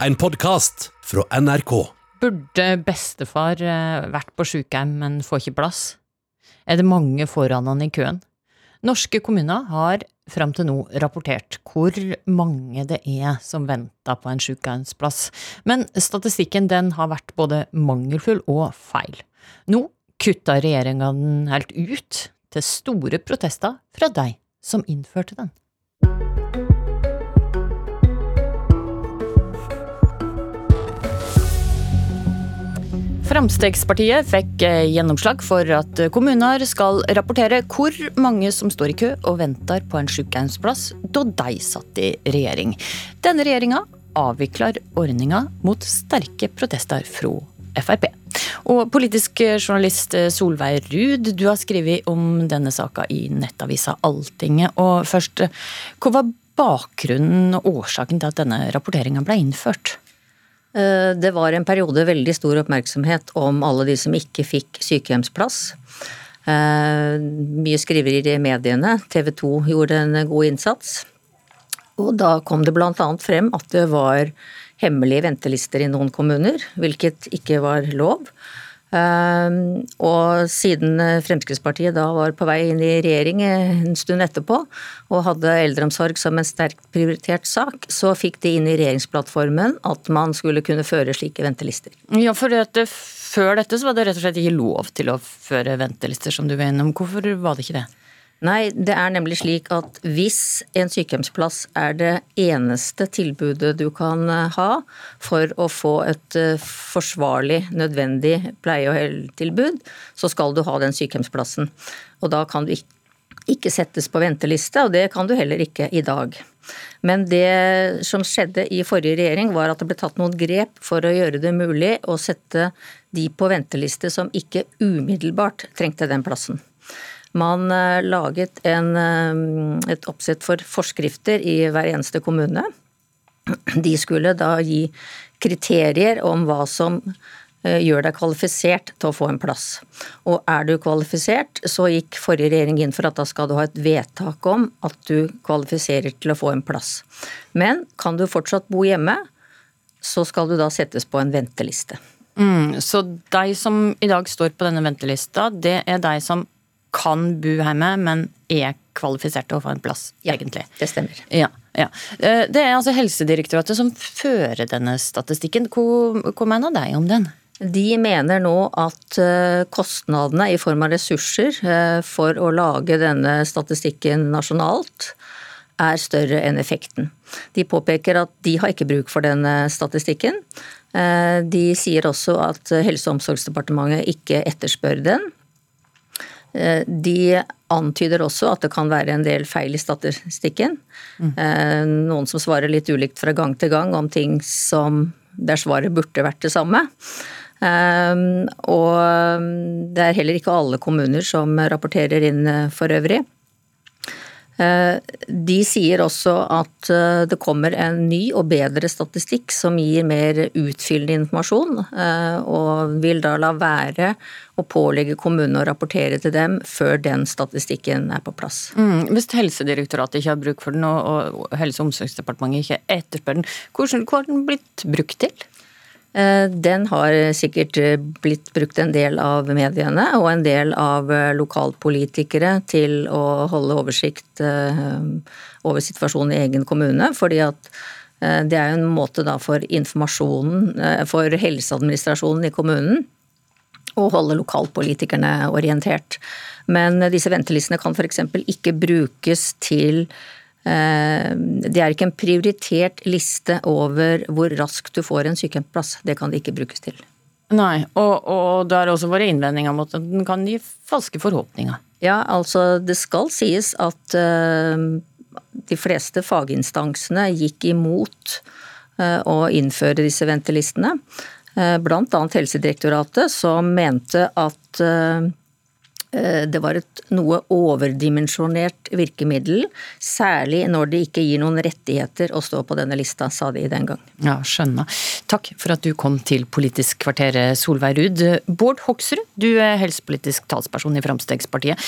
En podkast fra NRK. Burde bestefar eh, vært på sjukeheim, men får ikke plass? Er det mange foran han i køen? Norske kommuner har fram til nå rapportert hvor mange det er som venter på en sykehjemsplass, men statistikken den har vært både mangelfull og feil. Nå kutta regjeringa den helt ut, til store protester fra deg som innførte den. Fremskrittspartiet fikk eh, gjennomslag for at kommuner skal rapportere hvor mange som står i kø og venter på en sykehjemsplass da de satt i regjering. Denne regjeringa avvikler ordninga mot sterke protester fra Frp. Og politisk journalist Solveig Ruud, du har skrevet om denne saka i nettavisa Alltinget. Og først, hva var bakgrunnen og årsaken til at denne rapporteringa ble innført? Eh, det var en periode veldig stor oppmerksomhet om alle de som ikke fikk sykehjemsplass. Eh, mye skriverier i mediene. TV 2 gjorde en god innsats. Og da kom det bl.a. frem at det var hemmelige ventelister i noen kommuner, hvilket ikke var lov. Ehm, og siden eh, Fremskrittspartiet da var på vei inn i regjering eh, en stund etterpå, og hadde eldreomsorg som en sterkt prioritert sak, så fikk de inn i regjeringsplattformen at man skulle kunne føre slike ventelister. Ja, for det, før dette så var det rett og slett ikke lov til å føre ventelister, som du var innom. Hvorfor var det ikke det? Nei, det er nemlig slik at hvis en sykehjemsplass er det eneste tilbudet du kan eh, ha for å få et eh, forsvarlig, nødvendig pleie- og helsetilbud, så skal du ha den sykehjemsplassen. Og da kan du ikke settes på venteliste, og det kan du heller ikke i dag. Men det som skjedde i forrige regjering, var at det ble tatt noen grep for å gjøre det mulig å sette de på venteliste som ikke umiddelbart trengte den plassen. Man eh, laget en, eh, et oppsett for forskrifter i hver eneste kommune. De skulle da gi kriterier om hva som eh, gjør deg kvalifisert til å få en plass. Og er du kvalifisert, så gikk forrige regjering inn for at da skal du ha et vedtak om at du kvalifiserer til å få en plass. Men kan du fortsatt bo hjemme, så skal du da settes på en venteliste. Mm, så de som i dag står på denne ventelista, det er de som kan bo hjemme, men er kvalifisert til å få en plass, ja, egentlig. Det stemmer. Ja, ja. Eh, det er altså Helsedirektoratet som fører denne statistikken. Hva, hva mener de om den? De mener nå at eh, kostnadene i form av ressurser eh, for å lage denne statistikken nasjonalt er større enn effekten. De påpeker at de har ikke bruk for denne statistikken. De sier også at Helse- og omsorgsdepartementet ikke etterspør den. Eh, de antyder også at det kan være en del feil i statistikken. Mm. Noen som svarer litt ulikt fra gang til gang om ting som der svaret burde vært det samme. Eh, og det er heller ikke alle kommuner som rapporterer inn for øvrig. Eh, de sier også at eh, det kommer en ny og bedre statistikk som gir mer utfyllende informasjon, eh, og vil da la være å pålegge kommunene å rapportere til dem før den statistikken er på plass. Mm, hvis Helsedirektoratet ikke har bruk for den, og Helse- og omsorgsdepartementet ikke etterspør den, hvordan har den blitt brukt til? Eh, den har sikkert eh, blitt brukt en del av mediene og en del av eh, lokalpolitikere til å holde oversikt over situasjonen i egen kommune. fordi at det er jo en måte da for informasjonen, for helseadministrasjonen i kommunen å holde lokalpolitikerne orientert. Men disse ventelistene kan f.eks. ikke brukes til det er ikke en prioritert liste over hvor raskt du får en sykehjemsplass. Det kan det ikke brukes til. Nei, og, og det er også våre innvendinger mot at den kan gi falske forhåpninger. Ja, altså det skal sies at uh, de fleste faginstansene gikk imot uh, å innføre disse ventelistene. Annet Helsedirektoratet, som mente at Eh, det var et noe overdimensjonert virkemiddel, særlig når det ikke gir noen rettigheter å stå på denne lista, sa de den gang. Ja, skjønner. Takk for at du kom til Politisk kvarter, Solveig Ruud. Bård Hoksrud, du er helsepolitisk talsperson i Fremskrittspartiet.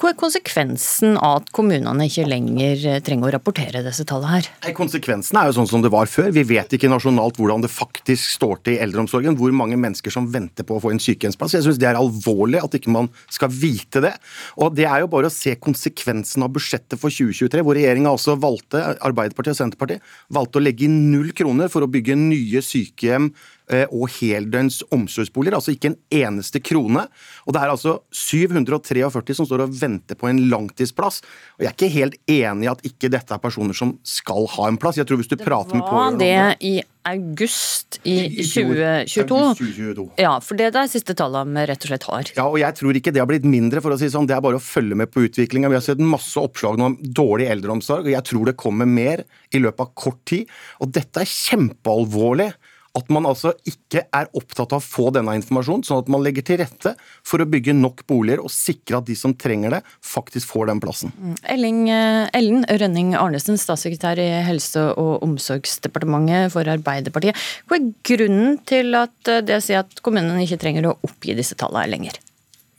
Hva er konsekvensen av at kommunene ikke lenger eh, trenger å rapportere disse tallene her? Konsekvensen er jo sånn som det var før. Vi vet ikke nasjonalt hvordan det faktisk står til i eldreomsorgen. Hvor mange mennesker som venter på å få en sykehjemsplass. Jeg syns det er alvorlig at ikke man skal vite det. Og det er jo bare å se konsekvensen av budsjettet for 2023, hvor regjeringa også valgte, Arbeiderpartiet og Senterpartiet, valgte å legge inn null kroner for å bygge nye sykehjem Eh, og heldøgns omsorgsboliger. Altså ikke en eneste krone. Og det er altså 743 som står og venter på en langtidsplass. Og jeg er ikke helt enig i at ikke dette er personer som skal ha en plass. Jeg tror hvis du prater med pårørende det var det i august i 2022. 2022. Ja, for det er det siste tallet vi rett og slett har. Ja, og jeg tror ikke det har blitt mindre, for å si sånn. Det er bare å følge med på utviklinga. Vi har sett masse oppslag nå om dårlig eldreomsorg, og jeg tror det kommer mer i løpet av kort tid. Og dette er kjempealvorlig at man altså ikke er opptatt av å få denne informasjonen, sånn at man legger til rette for å bygge nok boliger og sikre at de som trenger det, faktisk får den plassen. Mm. Elling, eh, Ellen Rønning Arnesen, statssekretær i Helse- og omsorgsdepartementet for Arbeiderpartiet. Hva er grunnen til at eh, det sier at kommunene ikke trenger å oppgi disse tallene lenger?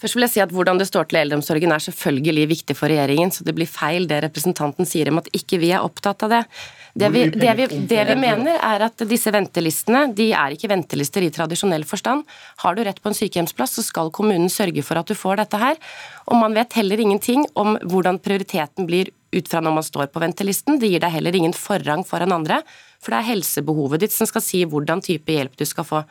Først vil jeg si at Hvordan det står til eldreomsorgen er selvfølgelig viktig for regjeringen, så det blir feil det representanten sier om at ikke vi er opptatt av det. Det vi, det, vi, det vi, mener er at disse ventelistene de er ikke ventelister i tradisjonell forstand. Har du rett på en sykehjemsplass, så skal kommunen sørge for at du får dette her. Og man vet heller ingenting om hvordan prioriteten blir ut fra når man står på ventelisten. Det gir deg heller ingen forrang foran andre, for det er helsebehovet ditt som skal si hvordan type hjelp du skal få.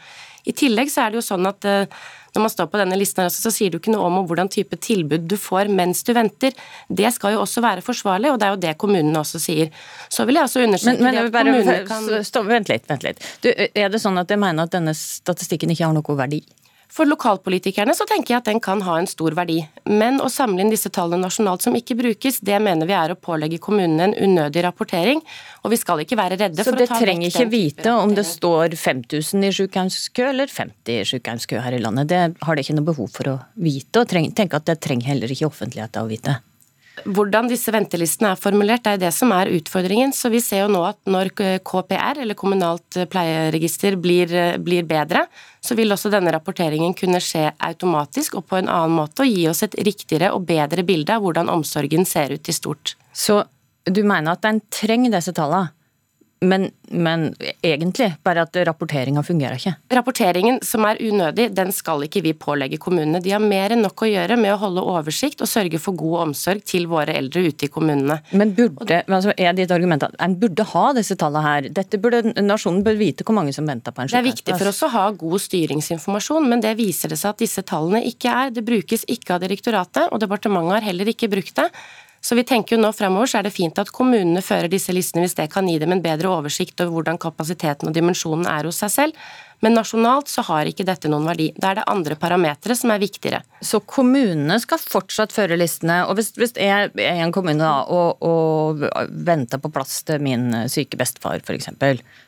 I tillegg så er det jo sånn at eh, når man står på denne listen, så sier du ikke noe om hvordan type tilbud du får mens du venter. Det skal jo også være forsvarlig, og det er jo det kommunene også sier. Så vil jeg også understreke men, men, bare, kan... Vent litt, vent litt. Du, er det sånn at jeg mener at denne statistikken ikke har noe verdi? For lokalpolitikerne så tenker jeg at den kan ha en stor verdi. Men å samle inn disse tallene nasjonalt som ikke brukes, det mener vi er å pålegge kommunene en unødig rapportering. Og vi skal ikke være redde så for å ta Så det trenger ikke vite om det står 5000 i sykehjemskø eller 50 i sykehjemskø her i landet. Det har det ikke noe behov for å vite, og tenke at det trenger heller ikke offentligheten å vite. Hvordan disse ventelistene er formulert, er det som er utfordringen. Så vi ser jo nå at når KPR, eller kommunalt pleieregister, blir, blir bedre, så vil også denne rapporteringen kunne skje automatisk og på en annen måte, og gi oss et riktigere og bedre bilde av hvordan omsorgen ser ut i stort. Så du mener at en trenger disse tallene? Men, men, egentlig, bare at rapporteringa fungerer ikke. Rapporteringen som er unødig, den skal ikke vi pålegge kommunene. De har mer enn nok å gjøre med å holde oversikt og sørge for god omsorg til våre eldre ute i kommunene. Men burde, altså er ditt argument at en burde ha disse tallene her? Dette burde, Nasjonen bør vite hvor mange som venter på en sykehjemsplass. Det er viktig for oss å ha god styringsinformasjon, men det viser det seg at disse tallene ikke er. Det brukes ikke av direktoratet, og departementet har heller ikke brukt det. Så vi tenker jo nå fremover så er det fint at kommunene fører disse listene hvis det kan gi dem en bedre oversikt over hvordan kapasiteten og dimensjonen er hos seg selv. Men nasjonalt så har ikke dette noen verdi. Da er det andre parametere som er viktigere. Så kommunene skal fortsatt føre listene. Og hvis, hvis jeg er i en kommune da, og, og venter på plass til min syke bestefar f.eks.,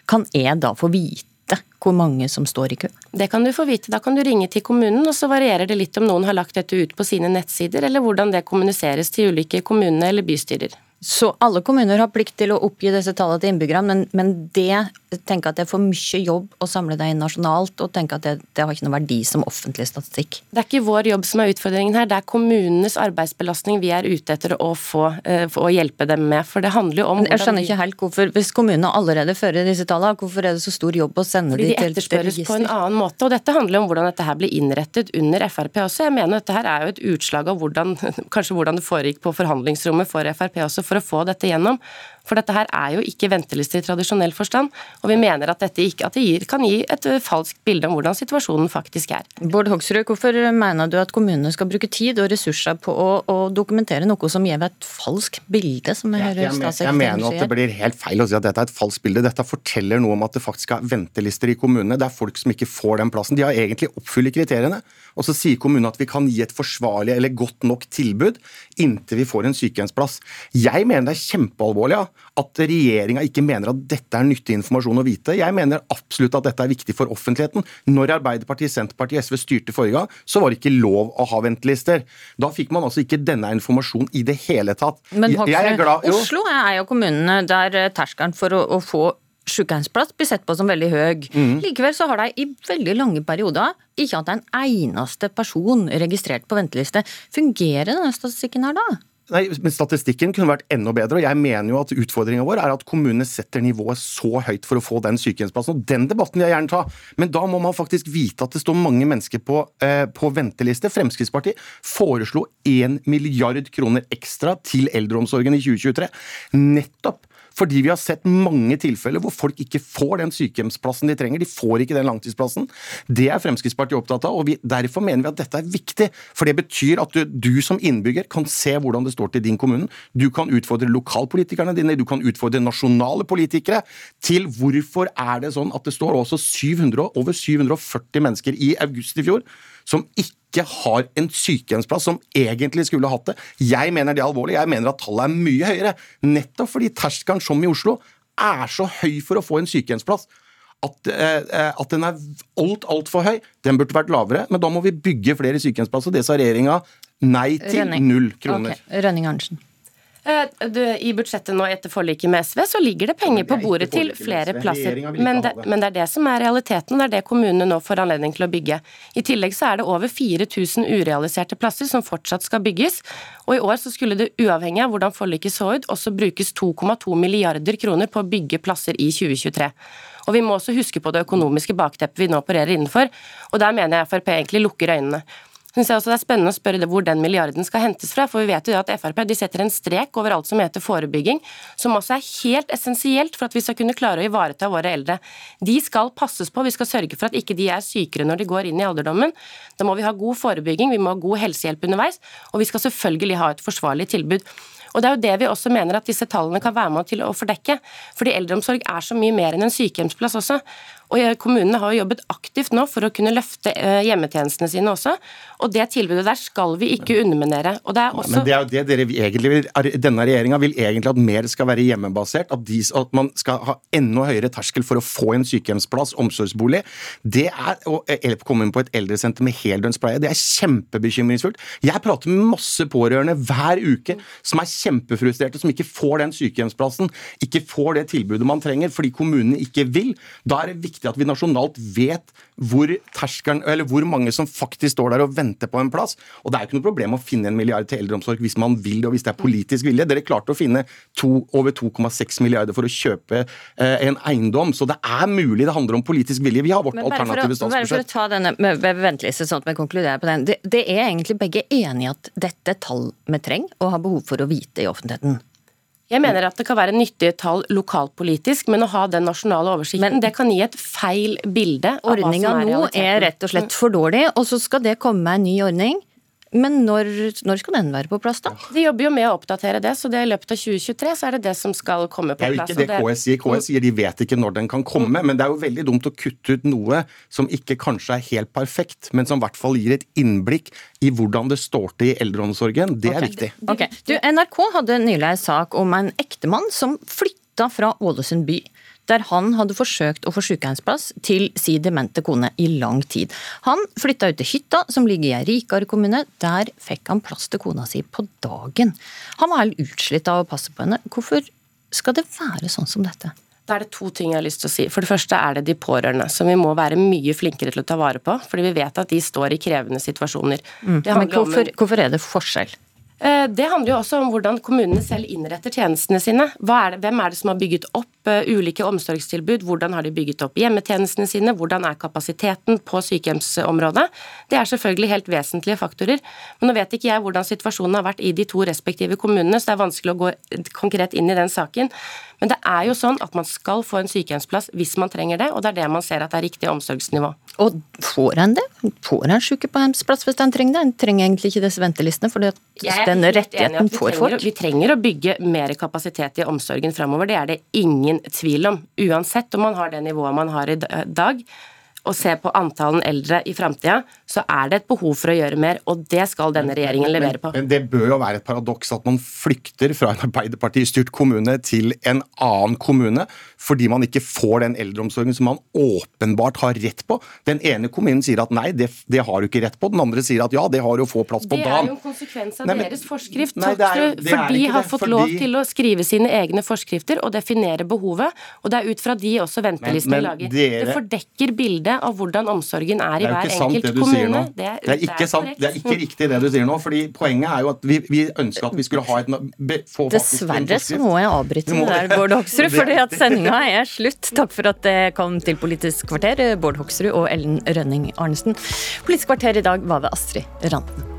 kan jeg da få vite vite hvor mange som står i kø? Det kan du få vite. Da kan du ringe til kommunen, og så varierer det litt om noen har lagt dette ut på sine nettsider, eller hvordan det kommuniseres til ulike kommuner eller bystyrer. Så alle kommuner har plikt til å oppgi disse tallene til innbyggerne, men, men det tenker at det er for mye jobb å samle det inn nasjonalt, og tenker at det, det, har ikke noen verdi som offentlig statistikk? Det er ikke vår jobb som er utfordringen her, det er kommunenes arbeidsbelastning vi er ute etter å få uh, å hjelpe dem med. For det handler jo om Jeg skjønner ikke helt hvorfor, hvis kommunene allerede fører disse tallene, hvorfor er det så stor jobb å sende dem de til register? Fordi de etterspørres på en annen måte, og dette handler om hvordan dette her blir innrettet under Frp også. Jeg mener dette her er jo et utslag av hvordan, kanskje hvordan det foregikk på forhandlingsrommet for Frp også for å få dette gjennom. For dette her er jo ikke ventelister i tradisjonell forstand, og vi mener at dette ikke, at det gir, kan gi et falskt bilde om hvordan situasjonen faktisk er. Bård Hoksrud, hvorfor mener du at kommunene skal bruke tid og ressurser på å, å dokumentere noe som gir et falskt bilde, som jeg hører statssekretæren Jeg mener at det blir helt feil å si at dette er et falskt bilde. Dette forteller noe om at det faktisk er ventelister i kommunene. Det er folk som ikke får den plassen. De har egentlig oppfylt kriteriene. Og så sier kommunen at vi kan gi et forsvarlig eller godt nok tilbud inntil vi får en sykehjemsplass. Jeg mener det er kjempealvorlig ja, at regjeringa ikke mener at dette er nyttig informasjon å vite. Jeg mener absolutt at dette er viktig for offentligheten. Når Arbeiderpartiet, Senterpartiet, SV styrte forrige gang, så var det ikke lov å ha ventelister. Da fikk man altså ikke denne informasjonen i det hele tatt. Men Hoksrud, Oslo er jo kommunene der terskelen for å, å få sykehjemsplass blir sett på som veldig høy. Mm. Likevel så har de i veldig lange perioder ikke hatt en eneste person registrert på venteliste. Fungerer denne statistikken her da? Nei, men Statistikken kunne vært enda bedre. og jeg mener jo at Utfordringa vår er at kommunene setter nivået så høyt for å få den sykehjemsplassen. og Den debatten vil jeg gjerne ta, men da må man faktisk vite at det står mange mennesker på, eh, på venteliste. Fremskrittspartiet foreslo 1 milliard kroner ekstra til eldreomsorgen i 2023. Nettopp fordi vi har sett mange tilfeller hvor folk ikke får den sykehjemsplassen de trenger. De får ikke den langtidsplassen. Det er Fremskrittspartiet opptatt av, og vi, derfor mener vi at dette er viktig. For det betyr at du, du som innbygger kan se hvordan det står til din kommune. Du kan utfordre lokalpolitikerne dine, du kan utfordre nasjonale politikere til hvorfor er det sånn at det står også 700, over 740 mennesker i august i fjor som ikke har en sykehjemsplass som egentlig skulle hatt det. Jeg mener det er alvorlig. Jeg mener at tallet er mye høyere. Nettopp fordi terskelen, som i Oslo, er så høy for å få en sykehjemsplass. At, eh, at, den er alt, altfor høy. Den burde vært lavere, men da må vi bygge flere sykehjemsplasser. Det sa regjeringa nei til. Rønning. Null kroner. Okay. Rønning Arntzen. Eh, I budsjettet nå etter forliket med SV så ligger det penger på bordet til flere plasser. Men det, men det, er det som er realiteten, det er det kommunene nå får anledning til å bygge. I tillegg så er det over 4000 urealiserte plasser som fortsatt skal bygges. Og i år så skulle det uavhengig av hvordan forliket så ut, også brukes 2,2 milliarder kroner på å bygge plasser i 2023. Og vi må også huske på det økonomiske bakteppet vi nå opererer innenfor, og der mener jeg Frp egentlig lukker øynene synes jeg også det er spennende å spørre hvor den milliarden skal hentes fra. For vi vet jo at Frp de setter en strek over alt som heter forebygging, som også er helt essensielt for at vi skal kunne klare å ivareta våre eldre. De skal passes på, vi skal sørge for at ikke de er sykere når de går inn i alderdommen. Da må vi ha god forebygging, vi må ha god helsehjelp underveis, og vi skal selvfølgelig ha et forsvarlig tilbud. Og Det er jo det vi også mener at disse tallene kan være med til å fordekke. Fordi eldreomsorg er så mye mer enn en sykehjemsplass også. Og Kommunene har jo jobbet aktivt nå for å kunne løfte eh, hjemmetjenestene sine også. Og det tilbudet der skal vi ikke underminere. Og det er også... Men det er jo det dere egentlig vil, Denne regjeringa vil egentlig at mer skal være hjemmebasert. At, de, at, man skal ha enda høyere terskel for å få en sykehjemsplass, omsorgsbolig. Det er å komme inn på et eldresenter med heldøgnspleie. Det er kjempebekymringsfullt. Jeg prater med masse pårørende hver uke som er kjempefrustrerte, som ikke får den sykehjemsplassen, ikke får det tilbudet man trenger fordi kommunene ikke vil. Da er det viktig viktig at vi nasjonalt vet hvor, terskeren, eller hvor mange som faktisk står der og venter på en plass. Og Det er jo ikke noe problem å finne en milliard til eldreomsorg hvis man vil det, og hvis det er politisk vilje. Dere klarte å finne to, over 2,6 milliarder for å kjøpe eh, en eiendom. Så det er mulig. Det handler om politisk vilje. Vi har vårt alternative statsbudsjett. Bare for å ta denne med venteliste, sånn at vi konkluderer på den. Det, det er egentlig begge enige i at dette tall vi trenger og har behov for å vite i offentligheten? Jeg mener at det kan være nyttige tall lokalpolitisk, men å ha den nasjonale oversikten, men, det kan gi et feil bilde. Ordninga nå er rett og slett for dårlig, og så skal det komme med en ny ordning. Men når, når, skal den være på plass, da? De jobber jo med å oppdatere det, så det i løpet av 2023 så er det det som skal komme på plass. Det er jo ikke det KS sier. KS sier de vet ikke når den kan komme. Mm. Men det er jo veldig dumt å kutte ut noe som ikke kanskje er helt perfekt, men som i hvert fall gir et innblikk i hvordan det står til i eldreomsorgen. Det er viktig. Okay. Du, NRK hadde nylig en sak om en ektemann som flytta fra Ålesund by der han hadde forsøkt å få sykehjemsplass til sin demente kone i lang tid. Han flytta ut til hytta, som ligger i ei rikere kommune. Der fikk han plass til kona si på dagen. Han var helt utslitt av å passe på henne. Hvorfor skal det være sånn som dette? Da er det to ting jeg har lyst til å si. For det første er det de pårørende, som vi må være mye flinkere til å ta vare på. Fordi vi vet at de står i krevende situasjoner. Mm. Men hvorfor, hvorfor er det forskjell? Eh, det handler jo også om hvordan kommunene selv innretter tjenestene sine. Er det, hvem er det som har bygget opp uh, ulike omsorgstilbud? Hvordan har de bygget opp hjemmetjenestene sine? Hvordan er kapasiteten på sykehjemsområdet? Det er selvfølgelig helt vesentlige faktorer. Men nå vet ikke jeg hvordan situasjonen har vært i de to respektive kommunene, så det er vanskelig å gå konkret inn i den saken. Men det er jo sånn at man skal få en sykehjemsplass hvis man trenger det, og det er det man ser at er riktig omsorgsnivå. Og får en det? Får en sykehjemsplass hvis en trenger det? En trenger egentlig ikke disse ventelistene, for denne rettigheten får folk. Vi trenger å bygge mer kapasitet i omsorgen framover, det er det ingen tvil om. Uansett om man har det nivået man har i dag. Og ser på antallen eldre i framtida, så er det et behov for å gjøre mer, og det skal denne regjeringen levere på. Men det bør jo være et paradoks at man flykter fra en Arbeiderparti-styrt kommune til en annen kommune fordi man ikke får den eldreomsorgen som man åpenbart har rett på. Den ene kommunen sier at nei, det, det har du ikke rett på. Den andre sier at ja, det har du å få plass på Det er jo en konsekvens av Nei, men- deres forskrift, Nei, det er det er for de har fått fordi- lov til å skrive sine egne forskrifter og definere behovet, og det er ut fra de også ventelistene Men- men lager. dere- Det fordekker bildet av hvordan omsorgen er i Det er hver ikke sant enkelt det du sier nå. kommune. Det er, ikke sant, det er ikke riktig det du sier nå. fordi Poenget er jo at vi, vi ønsker at vi skulle ha et be- Dessverre så må jeg avbryte må der. Bård Hoksrud, er fordi at sendinga er slutt. Takk for at det kom til Politisk kvarter, Bård Hoksrud og Ellen Rønning Arnesen. Politisk kvarter i dag var ved Astrid Randen.